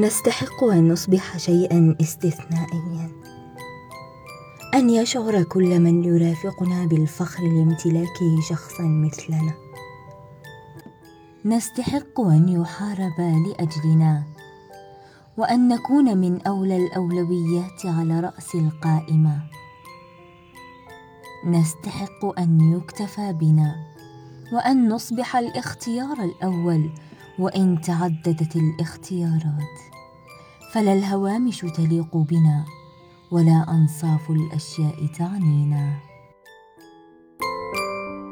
نستحق أن نصبح شيئا استثنائيا. أن يشعر كل من يرافقنا بالفخر لامتلاك شخصا مثلنا. نستحق أن يحارب لأجلنا وأن نكون من أولى الأولويات على رأس القائمة. نستحق أن يكتفى بنا وأن نصبح الاختيار الأول وإن تعددت الاختيارات فلا الهوامش تليق بنا ولا أنصاف الأشياء تعنينا.